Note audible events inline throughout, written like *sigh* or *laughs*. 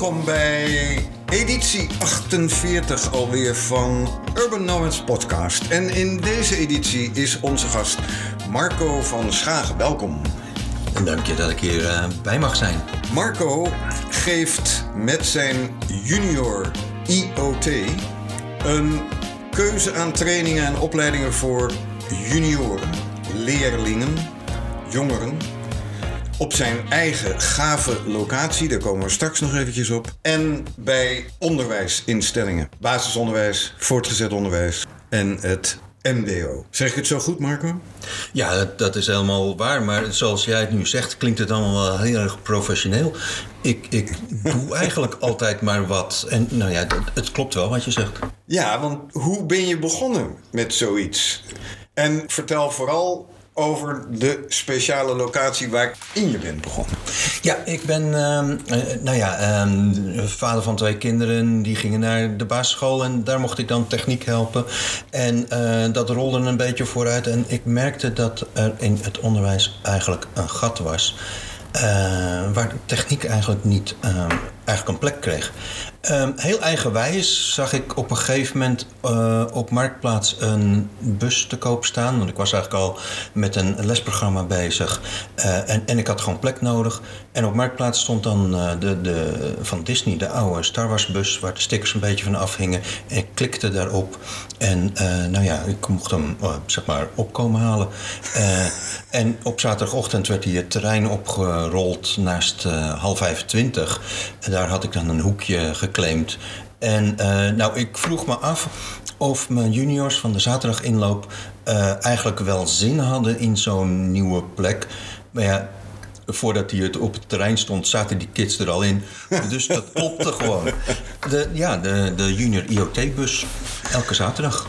Welkom bij editie 48 alweer van Urban Nomads Podcast. En in deze editie is onze gast Marco van Schagen. Welkom. En dank je dat ik hier uh, bij mag zijn. Marco geeft met zijn junior IoT een keuze aan trainingen en opleidingen voor junioren, leerlingen, jongeren op zijn eigen gave locatie. Daar komen we straks nog eventjes op. En bij onderwijsinstellingen. Basisonderwijs, voortgezet onderwijs en het MBO. Zeg ik het zo goed, Marco? Ja, dat, dat, is helemaal waar. Maar zoals jij het nu zegt, klinkt het allemaal wel heel erg professioneel. Ik, ik doe *laughs* eigenlijk altijd maar wat. En nou ja, het klopt wel wat je zegt. Ja, want hoe ben je begonnen met zoiets? En vertel vooral over de speciale locatie waar in je bent begonnen. Ja, ik ben uh, nou ja, uh, vader van twee kinderen. Die gingen naar de basisschool en daar mocht ik dan techniek helpen. En uh, dat rolde een beetje vooruit. En ik merkte dat er in het onderwijs eigenlijk een gat was. Uh, waar techniek eigenlijk niet uh, eigenlijk een plek kreeg. Um, heel eigenwijs zag ik op een gegeven moment uh, op Marktplaats een bus te koop staan. Want ik was eigenlijk al met een lesprogramma bezig. Uh, en, en ik had gewoon plek nodig. En op Marktplaats stond dan uh, de, de, van Disney, de oude Star Wars bus... waar de stickers een beetje van afhingen. En ik klikte daarop. En nou ja, ik mocht hem zeg maar opkomen halen. en op zaterdagochtend werd hij het terrein opgerold naast half 25. En daar had ik dan een hoekje geclaimd. En uh, nou, ik vroeg me af of mijn juniors van de zaterdaginloop uh, eigenlijk wel zin hadden in zo'n nieuwe plek. Maar ja, voordat hij het op het terrein stond, zaten die kids er al in. Dus dat klopte gewoon. De, ja, de, de junior IoT-bus, elke zaterdag.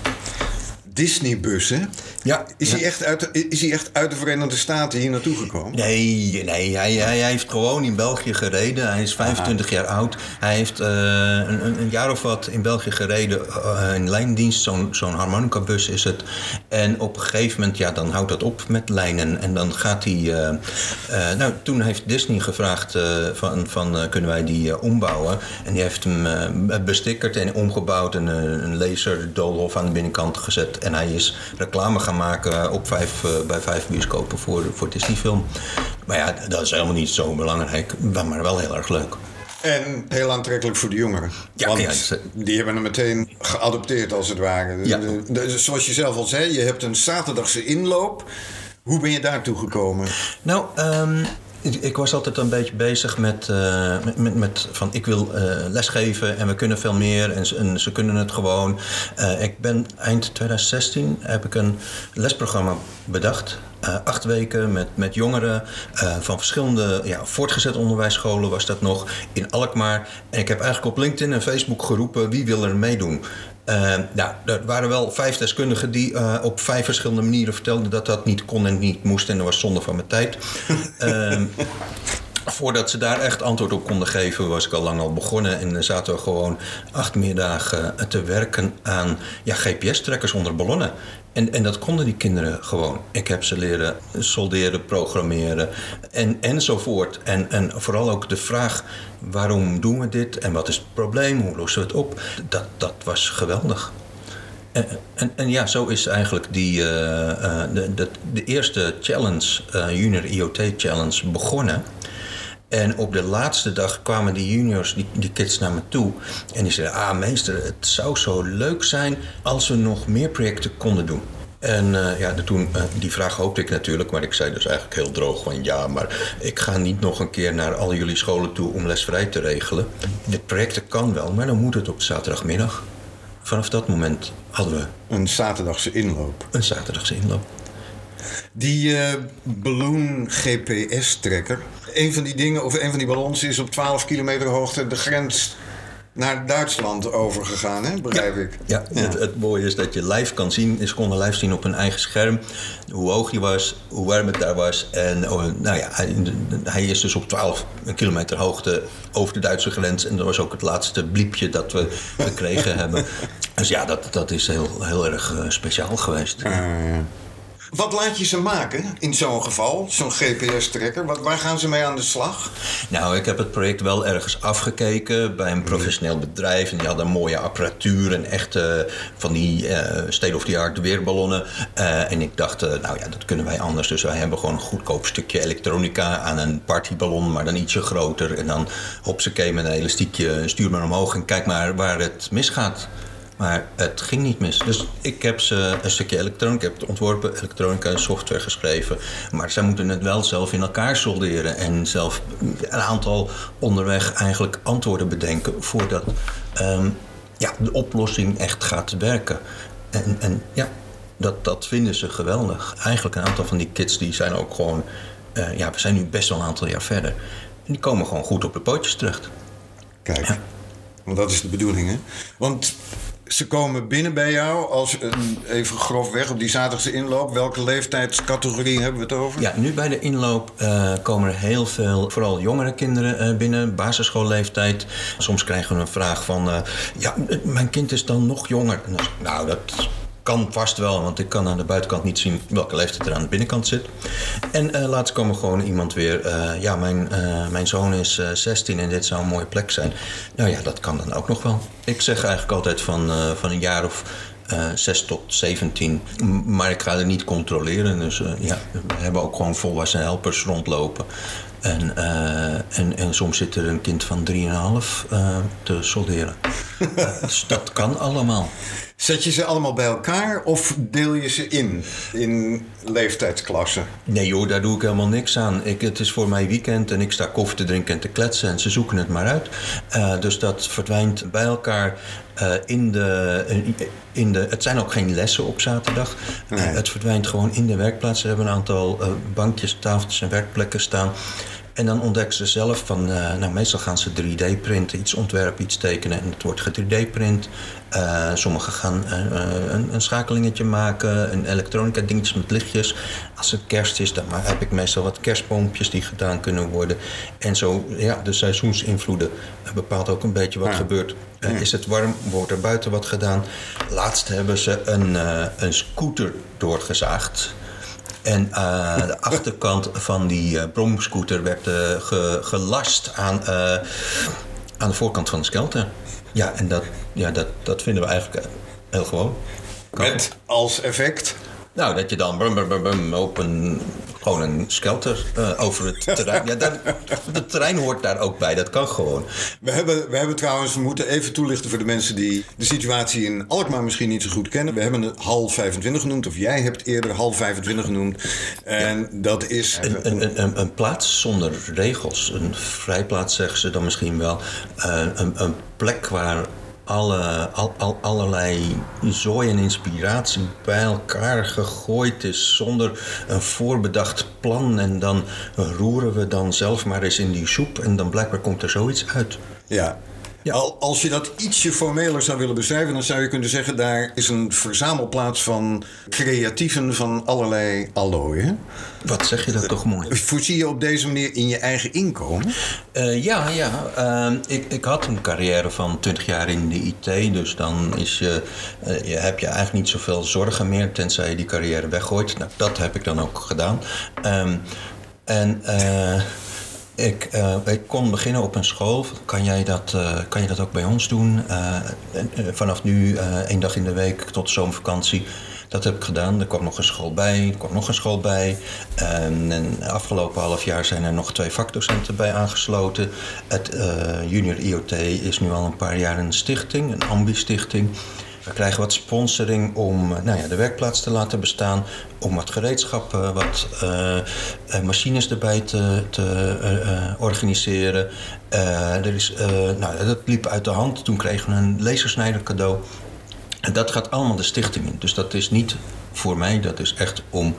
Disney-bus, hè? Ja. Is, ja. Hij echt uit, is hij echt uit de Verenigde Staten hier naartoe gekomen? Nee, nee hij, hij, heeft gewoon in België gereden. Hij is 25 Aha. jaar oud. Hij heeft uh, een, een, jaar of wat in België gereden. Uh, in lijndienst, zo'n zo'n harmonica-bus is het. En op een gegeven moment, ja, dan houdt dat op met lijnen. En dan gaat hij... Uh, nou, toen heeft Disney gevraagd van, van kunnen wij die ombouwen. En die heeft hem bestikkerd en omgebouwd. En een laserdoolhof aan de binnenkant gezet. En hij is reclame gaan maken op vijf, uh, bij vijf bioscopen voor, voor Disney-film. Maar ja, dat is helemaal niet zo belangrijk, maar wel heel erg leuk. En heel aantrekkelijk voor de jongeren. Ja, Want ja, die hebben hem meteen geadopteerd, als het ware. Ja. Zoals je zelf al zei, je hebt een zaterdagse inloop. Hoe ben je daartoe gekomen? Nou, um, ik was altijd een beetje bezig met, uh, met, met, van ik wil uh, lesgeven en we kunnen veel meer en, ze kunnen het gewoon. Uh, ik ben eind 2016 heb ik een lesprogramma bedacht. acht weken met, met jongeren van verschillende ja, voortgezet onderwijsscholen was dat nog in Alkmaar. En ik heb eigenlijk op LinkedIn en Facebook geroepen wie wil er meedoen. Uh, nou, er waren wel vijf deskundigen die uh, op vijf verschillende manieren vertelden dat dat niet kon en niet moest. En dat was zonde van mijn tijd. uh, *laughs* voordat ze daar echt antwoord op konden geven, was ik al lang al begonnen. En zaten we gewoon acht middagen te werken aan ja, GPS-trekkers onder ballonnen. En, en dat konden die kinderen gewoon. Ik heb ze leren solderen, programmeren en, enzovoort. En, en vooral ook de vraag, waarom doen we dit? En wat is het probleem? Hoe lossen we het op? Dat, dat was geweldig. En, en, en ja, zo is eigenlijk die, uh, uh, de, de, de, eerste challenge, uh, Junior IoT Challenge, begonnen. En op de laatste dag kwamen die juniors, die, die kids naar me toe. En die zeiden, ah meester, het zou zo leuk zijn als we nog meer projecten konden doen. En uh, ja, de, toen, uh, die vraag hoopte ik natuurlijk, maar ik zei dus eigenlijk heel droog van ja, maar ik ga niet nog een keer naar al jullie scholen toe om lesvrij te regelen. Dit project kan wel, maar dan moet het op zaterdagmiddag. Vanaf dat moment hadden we... Een zaterdagse inloop. Een zaterdagse inloop. Die uh, balloon GPS-trekker. Een van die dingen, of een van die ballons is op 12 kilometer hoogte de grens naar Duitsland overgegaan, hè? begrijp ik. Ja, ja. Het, het, mooie is dat je live kan zien. Ze konden live zien op hun eigen scherm. Hoe hoog hij was, hoe warm het daar was. En oh, nou ja, hij, hij, is dus op 12 kilometer hoogte over de Duitse grens. En dat was ook het laatste bliepje dat we gekregen hebben. *laughs* Dus ja, dat, dat is heel, heel erg uh, speciaal geweest. Uh, ja. Wat laat je ze maken in zo'n geval, zo'n GPS-trekker? Waar gaan ze mee aan de slag? Nou, ik heb het project wel ergens afgekeken bij een professioneel bedrijf. En die hadden mooie apparatuur en echte van die uh, state-of-the-art weerballonnen. Uh, en ik dacht, uh, nou ja, dat kunnen wij anders. Dus wij hebben gewoon een goedkoop stukje elektronica aan een partyballon, maar dan ietsje groter. En dan hopsakee met een elastiekje, stuur maar omhoog en kijk maar waar het misgaat. Maar het ging niet mis. Dus ik heb ze een stukje elektronica, ik heb het ontworpen, elektronica en software geschreven. Maar zij moeten het wel zelf in elkaar solderen en zelf een aantal onderweg eigenlijk antwoorden bedenken voordat um, ja, de oplossing echt gaat werken. En, en ja, dat, dat vinden ze geweldig. Eigenlijk een aantal van die kids die zijn ook gewoon, uh, ja, we zijn nu best wel een aantal jaar verder. En die komen gewoon goed op de pootjes terecht. Kijk. Ja. Want dat is de bedoeling, hè? Want ze komen binnen bij jou als even grofweg op die zaterdagse inloop. Welke leeftijdscategorie hebben we het over? Ja, nu bij de inloop uh, komen er heel veel, vooral jongere kinderen uh, binnen, basisschoolleeftijd. Soms krijgen we een vraag van, uh, ja, mijn kind is dan nog jonger. Nou, dat kan vast wel, want ik kan aan de buitenkant niet zien welke leeftijd er aan de binnenkant zit. En uh, laatst kwam er gewoon iemand weer. Uh, ja, mijn, uh, mijn zoon is 16 en dit zou een mooie plek zijn. Nou ja, dat kan dan ook nog wel. Ik zeg eigenlijk altijd van, van een jaar of. 6 tot 17. Maar ik ga er niet controleren. Dus ja, we hebben ook gewoon volwassen helpers rondlopen. En, en, en soms zit er een kind van 3,5 te solderen. *laughs* dus dat kan allemaal. Zet je ze allemaal bij elkaar of deel je ze in, in leeftijdsklassen? Nee joh, daar doe ik helemaal niks aan. Ik, het is voor mij weekend en ik sta koffie te drinken en te kletsen en ze zoeken het maar uit. Uh, dus dat verdwijnt bij elkaar uh, in, de, in de... Het zijn ook geen lessen op zaterdag. Nee. Uh, het verdwijnt gewoon in de werkplaats. We hebben een aantal bankjes, tafeltjes en werkplekken staan. En dan ontdekken ze zelf van, uh, nou meestal gaan ze 3D printen, iets ontwerpen, iets tekenen en het wordt 3D print. Uh, sommigen gaan uh, een, een, schakelingetje maken, een elektronica dingetjes met lichtjes. Als het kerst is, dan heb ik meestal wat kerstboompjes die gedaan kunnen worden. En zo, ja, de seizoensinvloeden bepaalt ook een beetje wat ja. gebeurt. Ja. Is het warm, wordt er buiten wat gedaan. Laatst hebben ze een, een scooter doorgezaagd. En uh, de achterkant van die uh, bromscooter werd uh, ge, gelast aan, aan de voorkant van de skelter. Ja, en dat, ja, dat, dat vinden we eigenlijk heel gewoon. Met als effect? Nou, dat je dan brum, brum, brum, op een, gewoon een skelter uh, over het terrein. Ja, dat, het *laughs* terrein hoort daar ook bij, dat kan gewoon. We hebben, we hebben trouwens, we moeten even toelichten voor de mensen die de situatie in Alkmaar misschien niet zo goed kennen. We hebben het hal 25 genoemd, of jij hebt eerder hal 25 genoemd. En ja. dat is. Een, een, een, een, plaats zonder regels. Een vrijplaats zeggen ze dan misschien wel. Uh, een, een plek waar alle, al, al, allerlei zooi en inspiratie bij elkaar gegooid is zonder een voorbedacht plan. En dan roeren we dan zelf maar eens in die soep en dan blijkbaar komt er zoiets uit. Ja, ja. Al, als je dat ietsje formeler zou willen beschrijven, dan zou je kunnen zeggen: daar is een verzamelplaats van creatieven van allerlei allooien. Wat zeg je dat toch mooi? Voorzie je op deze manier in je eigen inkomen? Uh, ja, ja. Uh, ik, ik had een carrière van 20 jaar in de IT, dus dan is je, uh, je, heb je eigenlijk niet zoveel zorgen meer, tenzij je die carrière weggooit. Nou, dat heb ik dan ook gedaan. Um, en. Ik, uh, ik kon beginnen op een school. Kan jij dat, uh, kan je dat ook bij ons doen? Uh, vanaf nu één dag in de week tot zomervakantie. Dat heb ik gedaan. Er kwam nog een school bij, er kwam nog een school bij. Um, en afgelopen half jaar zijn er nog twee vakdocenten bij aangesloten. Het Junior IoT is nu al een paar jaar een stichting, een ambi-stichting. We krijgen wat sponsoring om nou ja, de werkplaats te laten bestaan. Om wat gereedschappen, wat uh, machines erbij te, te organiseren. er is, nou, dat liep uit de hand. Toen kregen we een lasersnijder cadeau. Dat gaat allemaal de stichting in. Dus dat is niet voor mij, dat is echt om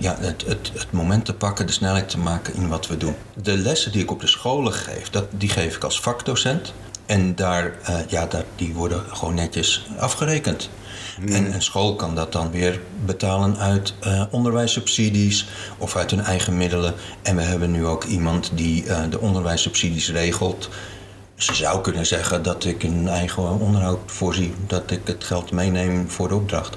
ja, het, het, het, moment te pakken, de snelheid te maken in wat we doen. De lessen die ik op de scholen geef, dat, die geef ik als vakdocent. En daar, uh, ja, dat, die worden gewoon netjes afgerekend. Hmm. En een school kan dat dan weer betalen uit uh, onderwijssubsidies of uit hun eigen middelen. En we hebben nu ook iemand die uh, de onderwijssubsidies regelt. Ze zou kunnen zeggen dat ik een eigen onderhoud voorzie, dat ik het geld meeneem voor de opdracht.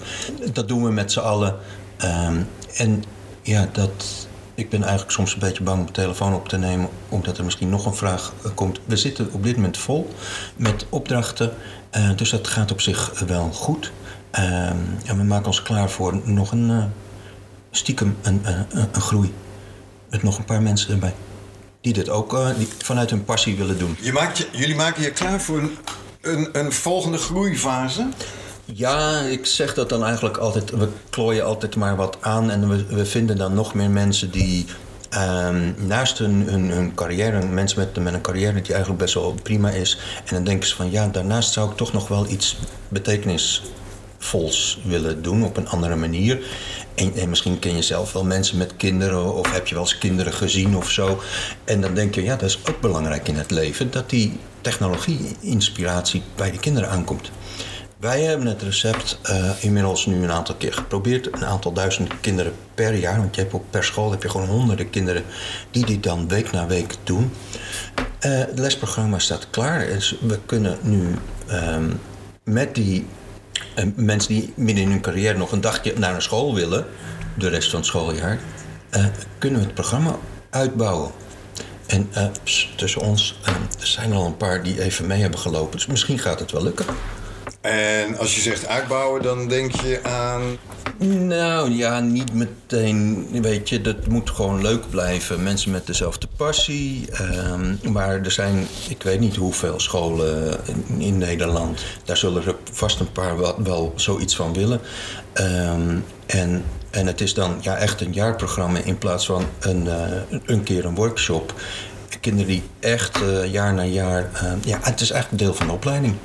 Dat doen we met z'n allen Ehm, en ja, dat, ik ben eigenlijk soms een beetje bang om de telefoon op te nemen, omdat er misschien nog een vraag eh, komt. We zitten op dit moment vol met opdrachten, uh, dus dat gaat op zich wel goed. En we maken ons klaar voor nog een stiekem een, een, groei. Met nog een paar mensen erbij. Die dit ook vanuit hun passie willen doen. Je maakt je, jullie maken je klaar voor een, een, een volgende groeifase? Ja, ik zeg dat dan eigenlijk altijd. We klooien altijd maar wat aan en we, vinden dan nog meer mensen die Um, naast hun, hun, hun, carrière, mensen met, met een carrière die eigenlijk best wel prima is. En dan denken ze van ja, daarnaast zou ik toch nog wel iets betekenisvols willen doen op een andere manier. En, en, misschien ken je zelf wel mensen met kinderen of heb je wel eens kinderen gezien of zo. En dan denk je, ja, dat is ook belangrijk in het leven, dat die technologie-inspiratie bij de kinderen aankomt. Wij hebben het recept uh, inmiddels nu een aantal keer geprobeerd. Een aantal duizend kinderen per jaar. Want je hebt ook per school heb je gewoon honderden kinderen die dit dan week na week doen. Uh, het lesprogramma staat klaar. Dus we kunnen nu um, met die uh, mensen die midden in hun carrière nog een dagje naar een school willen, de rest van het schooljaar, kunnen we het programma uitbouwen. En tussen ons er zijn al een paar die even mee hebben gelopen. Dus misschien gaat het wel lukken. En als je zegt uitbouwen, dan denk je aan. Nou ja, niet meteen. Weet je, dat moet gewoon leuk blijven. Mensen met dezelfde passie. Um, maar er zijn, ik weet niet hoeveel scholen in, Nederland. Daar zullen er vast een paar wel, wel zoiets van willen. Um, en, en het is dan ja, echt een jaarprogramma in plaats van een, uh, een keer een workshop kinderen die echt uh, jaar na jaar. Uh, ja, het is eigenlijk deel van de opleiding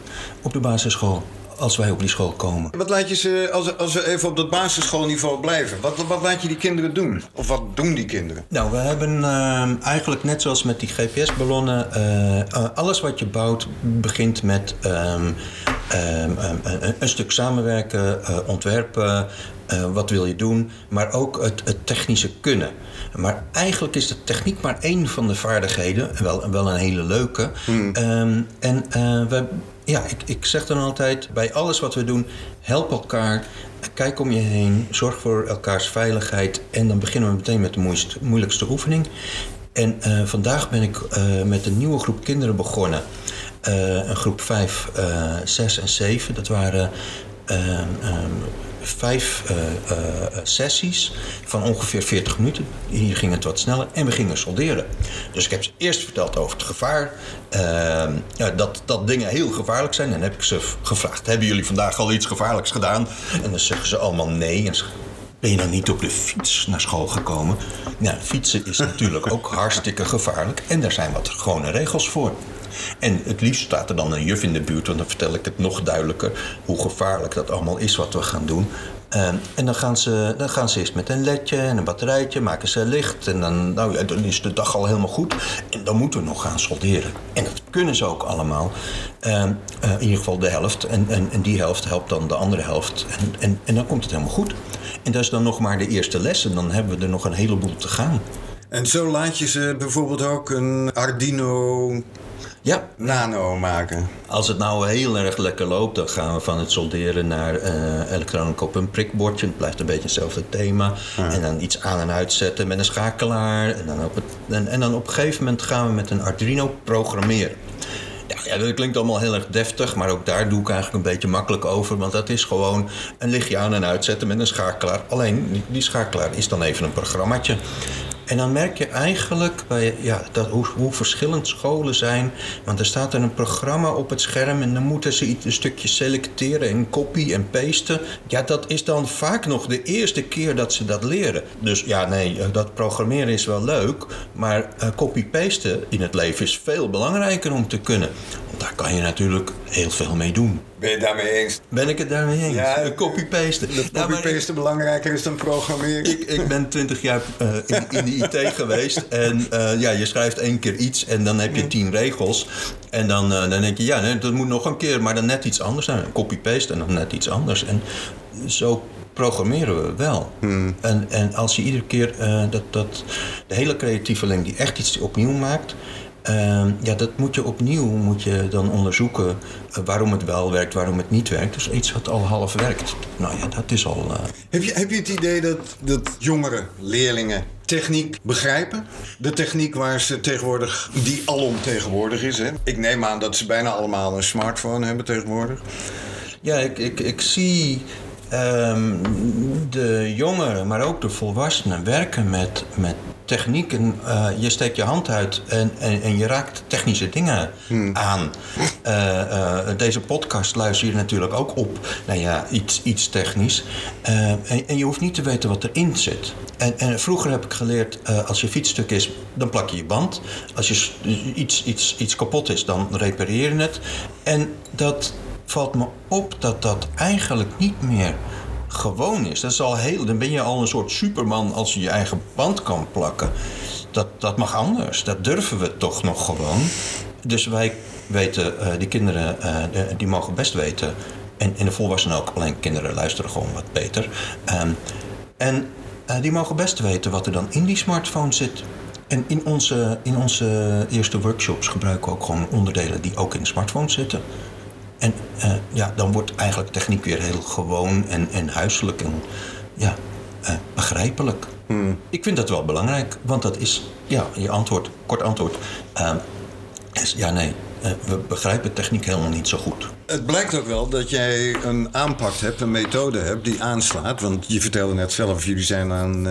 op de basisschool. Als wij op die school komen. Wat laat je ze, als, als we even op dat basisschoolniveau blijven, wat, wat laat je die kinderen doen? Of wat doen die kinderen? Nou, we hebben uh, eigenlijk net zoals met die GPS-ballonnen, alles wat je bouwt begint met um, um, een, een, stuk samenwerken, ontwerpen, wat wil je doen, maar ook het, het technische kunnen. Maar eigenlijk is de techniek maar één van de vaardigheden. Wel, wel een hele leuke. Hmm. Um, en uh, we, ja, ik, ik zeg dan altijd: bij alles wat we doen, help elkaar. Kijk om je heen, zorg voor elkaars veiligheid. En dan beginnen we meteen met de moeilijkste, moeilijkste oefening. En uh, vandaag ben ik uh, met een nieuwe groep kinderen begonnen. een groep 5, 6 en 7. Dat waren ehm, ehm, vijf uh, uh, sessies van ongeveer 40 minuten. Hier ging het wat sneller en we gingen solderen. Dus ik heb ze eerst verteld over het gevaar. Dat, dat dingen heel gevaarlijk zijn. En dan heb ik ze gevraagd: Hebben jullie vandaag al iets gevaarlijks gedaan? En dan zeggen ze allemaal nee. En ben je dan niet op de fiets naar school gekomen? Nou, fietsen is natuurlijk ook *laughs* hartstikke gevaarlijk. En daar zijn wat gewone regels voor. En het liefst staat er dan een juf in de buurt, want dan vertel ik het nog duidelijker hoe gevaarlijk dat allemaal is wat we gaan doen. Uh, en dan gaan, ze, dan gaan ze eerst met een ledje en een batterijtje, maken ze licht. En dan, nou ja, dan is de dag al helemaal goed. En dan moeten we nog gaan solderen. En dat kunnen ze ook allemaal. Uh, uh, in ieder geval de helft. En, en, en, die helft helpt dan de andere helft. En, en, en dan komt het helemaal goed. En dat is dan nog maar de eerste les. En dan hebben we er nog een heleboel te gaan. En zo laat je ze bijvoorbeeld ook een Arduino ja. nano maken. Als het nou heel erg lekker loopt, dan gaan we van het solderen naar uh, elektronica op een prikbordje. Het blijft een beetje hetzelfde thema. En dan iets aan en uitzetten met een schakelaar. En dan, op het, en, en dan op een gegeven moment gaan we met een Arduino programmeren. Ja, dat klinkt allemaal heel erg deftig, maar ook daar doe ik eigenlijk een beetje makkelijk over. Want dat is gewoon een lichtje aan en uitzetten met een schakelaar. Alleen die schakelaar is dan even een programmaatje. En dan merk je eigenlijk bij, ja, dat, hoe, hoe, verschillend scholen zijn. Want er staat er een programma op het scherm en dan moeten ze iets, een stukje selecteren en copy en pasten. Ja, dat is dan vaak nog de eerste keer dat ze dat leren. Dus ja, nee, eh, dat programmeren is wel leuk. Maar uh, copy-pasten in het leven is veel belangrijker om te kunnen. Daar kan je natuurlijk heel veel mee doen. Ben je het daarmee eens? Ben ik het daarmee eens? Ja, copy-pasten. Dat copy-pasten belangrijker is dan programmeren. Ik, ik ben twintig jaar uh, in, in, de IT geweest. En uh, ja, je schrijft één keer iets en dan heb je tien regels. En dan, uh, dan denk je, ja, nee, dat moet nog een keer, maar dan net iets anders zijn. Copy-paste en dan net iets anders. En zo programmeren we wel. Hmm. En, en als je iedere keer dat, dat, de hele creatieveling die echt iets opnieuw maakt Ehm, ja, dat moet je opnieuw moet je dan onderzoeken eh, waarom het wel werkt, waarom het niet werkt. Dus iets wat al half werkt. Nou ja, dat is al. Heb, je, heb je het idee dat, dat jongere leerlingen techniek begrijpen? De techniek waar ze tegenwoordig, die alomtegenwoordig is. Hè? Ik neem aan dat ze bijna allemaal een smartphone hebben tegenwoordig. Ja, ik, ik, ik zie ehm, de jongeren, maar ook de volwassenen werken met, met techniek. En, eh, je steekt je hand uit en, en, en je raakt technische dingen aan. Eh, eh, deze podcast luister je natuurlijk ook op. Nou ja, iets, iets technisch. En, en, je hoeft niet te weten wat erin zit. En, en vroeger heb ik geleerd, als je fietsstuk is, dan plak je je band. Als je iets, iets, iets kapot is, dan repareer je het. En dat valt me op dat dat eigenlijk niet meer gewoon is. Dat is al heel, dan ben je al een soort superman als je je eigen band kan plakken. Dat, dat mag anders. Dat durven we toch nog gewoon. Dus wij weten, uh, die kinderen, uh, die mogen best weten. En, en de volwassenen ook, alleen kinderen luisteren gewoon wat beter. Um, en uh, die mogen best weten wat er dan in die smartphone zit. En in onze, in onze eerste workshops gebruiken we ook gewoon onderdelen die ook in de smartphone zitten. En uh, ja, dan wordt eigenlijk techniek weer heel gewoon en, en huiselijk en ja, uh, begrijpelijk. Hmm. Ik vind dat wel belangrijk, want dat is, ja, je antwoord, kort antwoord, uh, is ja, nee, we begrijpen techniek helemaal niet zo goed. Het blijkt ook wel dat jij een aanpak hebt, een methode hebt die aanslaat. Want je vertelde net zelf, jullie zijn aan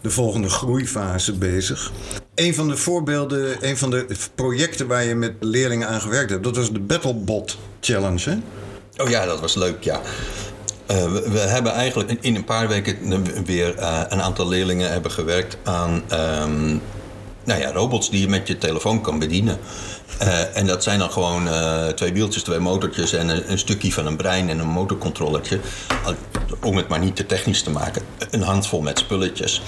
de volgende groeifase bezig. Een van de voorbeelden, een van de projecten waar je met leerlingen aan gewerkt hebt, dat was de Battlebot Challenge. Hè? Oh ja, dat was leuk, ja. Uh, we, hebben eigenlijk in, een paar weken weer uh, een aantal leerlingen hebben gewerkt aan um, nou ja, robots die je met je telefoon kan bedienen. Uh, en dat zijn dan gewoon uh, twee wieltjes, twee motortjes en een, stukje van een brein en een motorcontrollertje. Om het maar niet te technisch te maken. Een handvol met spulletjes.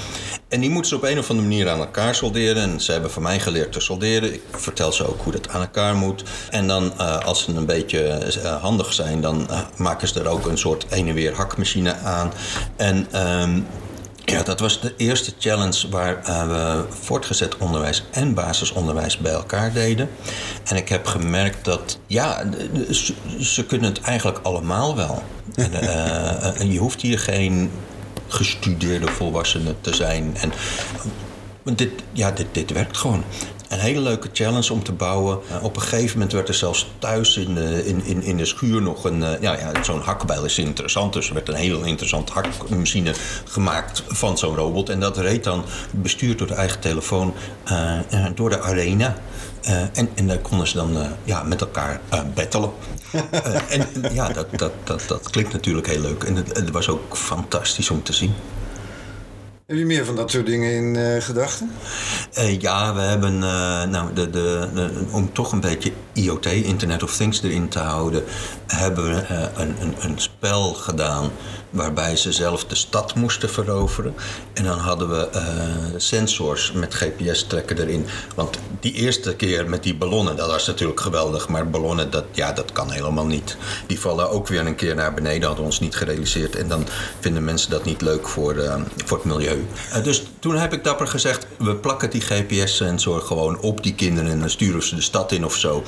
En die moeten ze op een of andere manier aan elkaar solderen. En ze hebben van mij geleerd te solderen. Ik vertel ze ook hoe dat aan elkaar moet. En dan, uh, als ze een beetje handig zijn, dan maken ze er ook een soort heen en weer hakmachine aan. En um, ja, dat was de eerste challenge waar uh, we voortgezet onderwijs en basisonderwijs bij elkaar deden. En ik heb gemerkt dat, ja, ze, ze kunnen het eigenlijk allemaal wel. *laughs* En, uh, en je hoeft hier geen gestudeerde volwassene te zijn. En, dit, ja, dit, dit werkt gewoon een hele leuke challenge om te bouwen. Uh, op een gegeven moment werd er zelfs thuis in de, in, in, in de schuur nog een... Uh, ja, ja, zo'n hakbijl is interessant. Dus er werd een heel interessant hakmachine gemaakt van zo'n robot. En dat reed dan, bestuurd door de eigen telefoon, uh, door de arena. en, en daar konden ze dan ja, met elkaar battelen. *laughs* en ja, dat, dat, dat, dat klinkt natuurlijk heel leuk. En het, het was ook fantastisch om te zien. Heb je meer van dat soort dingen in uh, gedachten? Uh, ja, we hebben, uh, nou, de, de, om toch een beetje IoT, Internet of Things, erin te houden, hebben we een, een, een spel gedaan waarbij ze zelf de stad moesten veroveren. En dan hadden we sensors met GPS-trekken erin. Want die eerste keer met die ballonnen, dat was natuurlijk geweldig. Maar ballonnen, dat, ja, dat kan helemaal niet. Die vallen ook weer een keer naar beneden, hadden ons niet gerealiseerd. En dan vinden mensen dat niet leuk voor, voor het milieu. Uh, dus toen heb ik dapper gezegd, we plakken die GPS-sensor gewoon op die kinderen... en dan sturen ze de stad in of zo.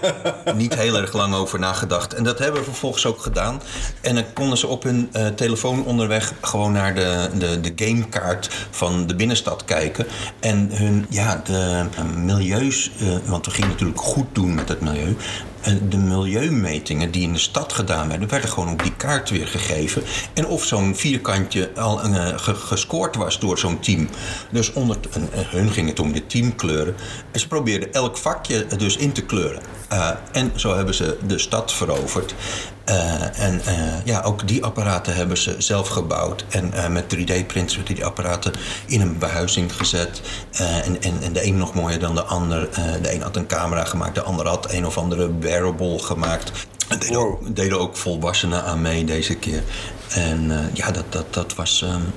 *laughs* niet heel erg lang over nagedacht. En dat hebben we vervolgens ook gedaan. En dan konden ze op hun telefoon onderweg gewoon naar de, de, de gamekaart van de binnenstad kijken. En hun, ja, de milieus, uh, want we gingen natuurlijk goed doen met het milieu. De milieumetingen die in de stad gedaan werden, werden gewoon op die kaart weer gegeven. En of zo'n vierkantje al uh, gescoord was door zo'n team. Dus onder, uh, hun ging het om de teamkleuren. En ze probeerden elk vakje dus in te kleuren. Uh, en zo hebben ze de stad veroverd. Uh, en uh, ja, ook die apparaten hebben ze zelf gebouwd. En uh, met 3D-prints werden die apparaten in een behuizing gezet. en, en, en de een nog mooier dan de ander. de een had een camera gemaakt, de ander had een of andere wearable gemaakt. Er deden, wow. ook, deden ook volwassenen aan mee deze keer. En ja, dat, dat, dat was. Um,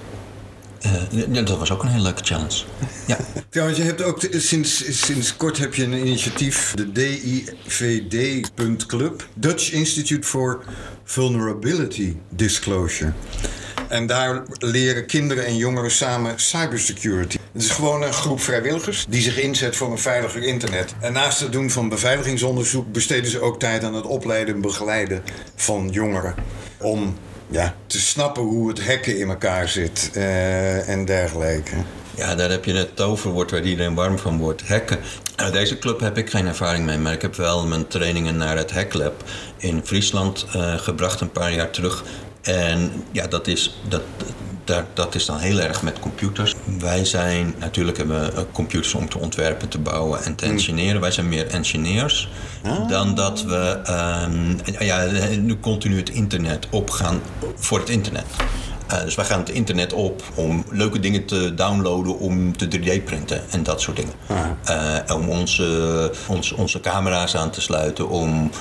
uh, dat was ook een hele leuke challenge. Ja. *laughs* Trouwens, je hebt ook sinds, sinds kort heb je een initiatief, de DIVD.club, Dutch Institute for Vulnerability Disclosure. En daar leren kinderen en jongeren samen cybersecurity. Het is gewoon een groep vrijwilligers die zich inzet voor een veiliger internet. En naast het doen van beveiligingsonderzoek besteden ze ook tijd aan het opleiden en begeleiden van jongeren. Om ja, te snappen hoe het hacken in elkaar zit uh, en dergelijke. Ja, daar heb je het toverwoord waar iedereen warm van wordt. Hacken. Nou, deze club heb ik geen ervaring mee, maar ik heb wel mijn trainingen naar het Hacklab in Friesland uh, gebracht een paar jaar terug. En ja, dat is, dat, dat, dat is dan heel erg met computers. Wij zijn, natuurlijk hebben we computers om te ontwerpen, te bouwen en te hmm. engineeren. Wij zijn meer engineers ah. dan dat we uh, ja, nu continu het internet opgaan voor het internet. Uh, dus wij gaan het internet op om leuke dingen te downloaden om te 3D-printen en dat soort dingen. Uh, om onze, ons, onze camera's aan te sluiten, om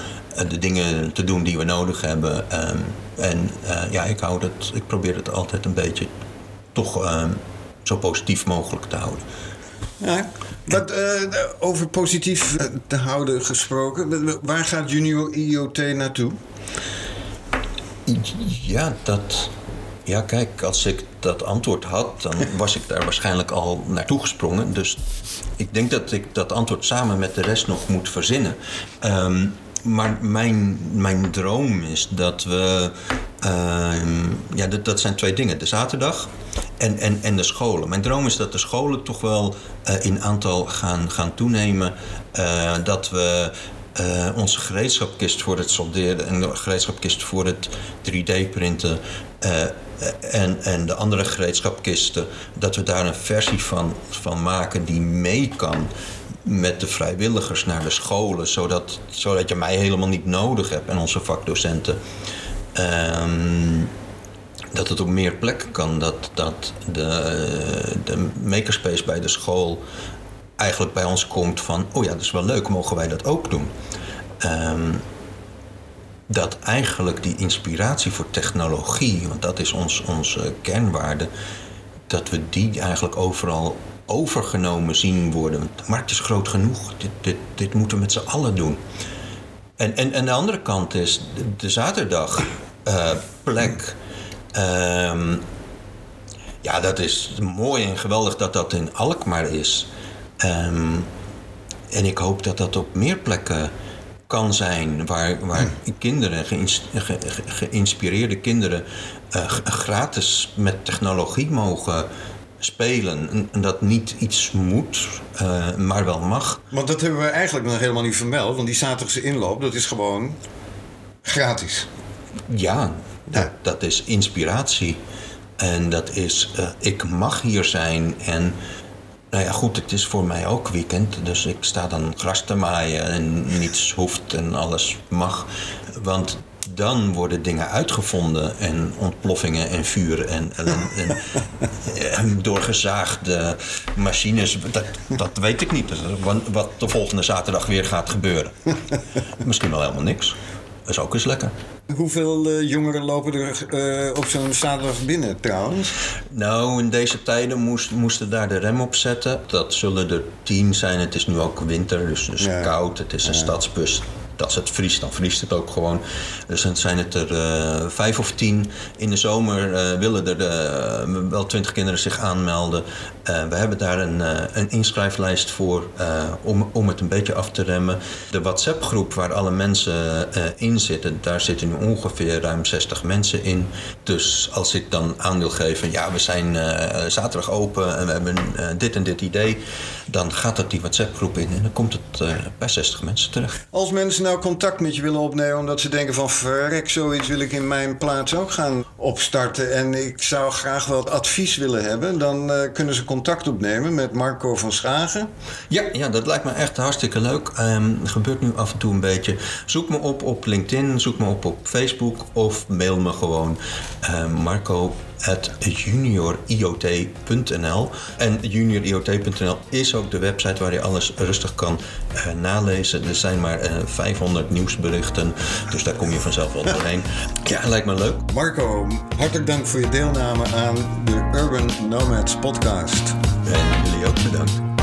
de dingen te doen die we nodig hebben. Um, en ja, ik, hou dat, ik probeer het altijd een beetje toch um, zo positief mogelijk te houden. Ja, wat, over positief te houden gesproken, waar gaat Junior IoT naartoe? Ja, dat, ja, kijk, als ik dat antwoord had, dan *laughs* was ik daar waarschijnlijk al naartoe gesprongen. Dus ik denk dat ik dat antwoord samen met de rest nog moet verzinnen. Ehm, maar mijn, mijn droom is dat we. Ehm, ja, dat, dat zijn twee dingen: de zaterdag en, en, en de scholen. Mijn droom is dat de scholen toch wel uh, in aantal gaan, gaan toenemen. Uh, dat we uh, onze gereedschapkist voor het solderen en de gereedschapkist voor het 3D-printen en, en de andere gereedschapkisten, dat we daar een versie van, van maken die mee kan met de vrijwilligers naar de scholen, zodat, zodat je mij helemaal niet nodig hebt en onze vakdocenten. Um, dat het op meer plekken kan, dat, dat de, de makerspace bij de school eigenlijk bij ons komt van, oh ja, dat is wel leuk, mogen wij dat ook doen? Um, dat eigenlijk die inspiratie voor technologie, want dat is ons, onze kernwaarde, dat we die eigenlijk overal overgenomen zien worden. De markt is groot genoeg, dit, dit, dit moeten we met z'n allen doen. En, en, en de andere kant is de, zaterdag uh, plek. Uh, ja, dat is mooi en geweldig dat dat in Alkmaar is. Um, en ik hoop dat dat op meer plekken kan zijn. Waar, waar kinderen, geïnspireerde kinderen, uh, gratis met technologie mogen spelen. En dat niet iets moet, uh, maar wel mag. Want dat hebben we eigenlijk nog helemaal niet vermeld. Want die zaterdagse inloop, dat is gewoon gratis. Ja, dat, dat is inspiratie. En dat is, uh, ik mag hier zijn en nou ja, goed, het is voor mij ook weekend. Dus ik sta dan gras te maaien en niets hoeft en alles mag. Want dan worden dingen uitgevonden en ontploffingen en vuur en, en, *laughs* en, doorgezaagde machines. Dat, dat weet ik niet. Wat de volgende zaterdag weer gaat gebeuren. *laughs* Misschien wel helemaal niks. Dat is ook eens lekker. Hoeveel uh, jongeren lopen er uh, op zo'n zaterdag binnen trouwens? Nou, in deze tijden moest, moesten daar de rem op zetten. Dat zullen er tien zijn. Het is nu ook winter, dus, dus ja. koud. Het is een ja. stadsbus als het vriest, dan vriest het ook gewoon. Dus dan zijn het er uh, vijf of tien. In de zomer uh, willen er uh, wel twintig kinderen zich aanmelden. we hebben daar een, een inschrijflijst voor om, om het een beetje af te remmen. De WhatsApp-groep waar alle mensen in zitten, daar zitten nu ongeveer ruim 60 mensen in. Dus als ik dan aan wil geven, ja, we zijn zaterdag open en we hebben dit en dit idee, dan gaat dat die WhatsApp-groep in en dan komt het bij 60 mensen terecht. Als mensen nou contact met je willen opnemen omdat ze denken van verrek, zoiets wil ik in mijn plaats ook gaan opstarten en ik zou graag wat advies willen hebben, dan uh, kunnen ze contact opnemen met Marco van Schagen. Ja, ja dat lijkt me echt hartstikke leuk. Um, gebeurt nu af en toe een beetje. Zoek me op op LinkedIn, zoek me op op Facebook of mail me gewoon uh, Marco junioriot.nl. En junioriot.nl is ook de website waar je alles rustig kan uh, nalezen. Er zijn maar uh, eh, 500 nieuwsberichten, dus daar kom je vanzelf wel doorheen. *laughs* Ja, lijkt me leuk. Marco, hartelijk dank voor je deelname aan de Urban Nomads podcast. En jullie ook bedankt.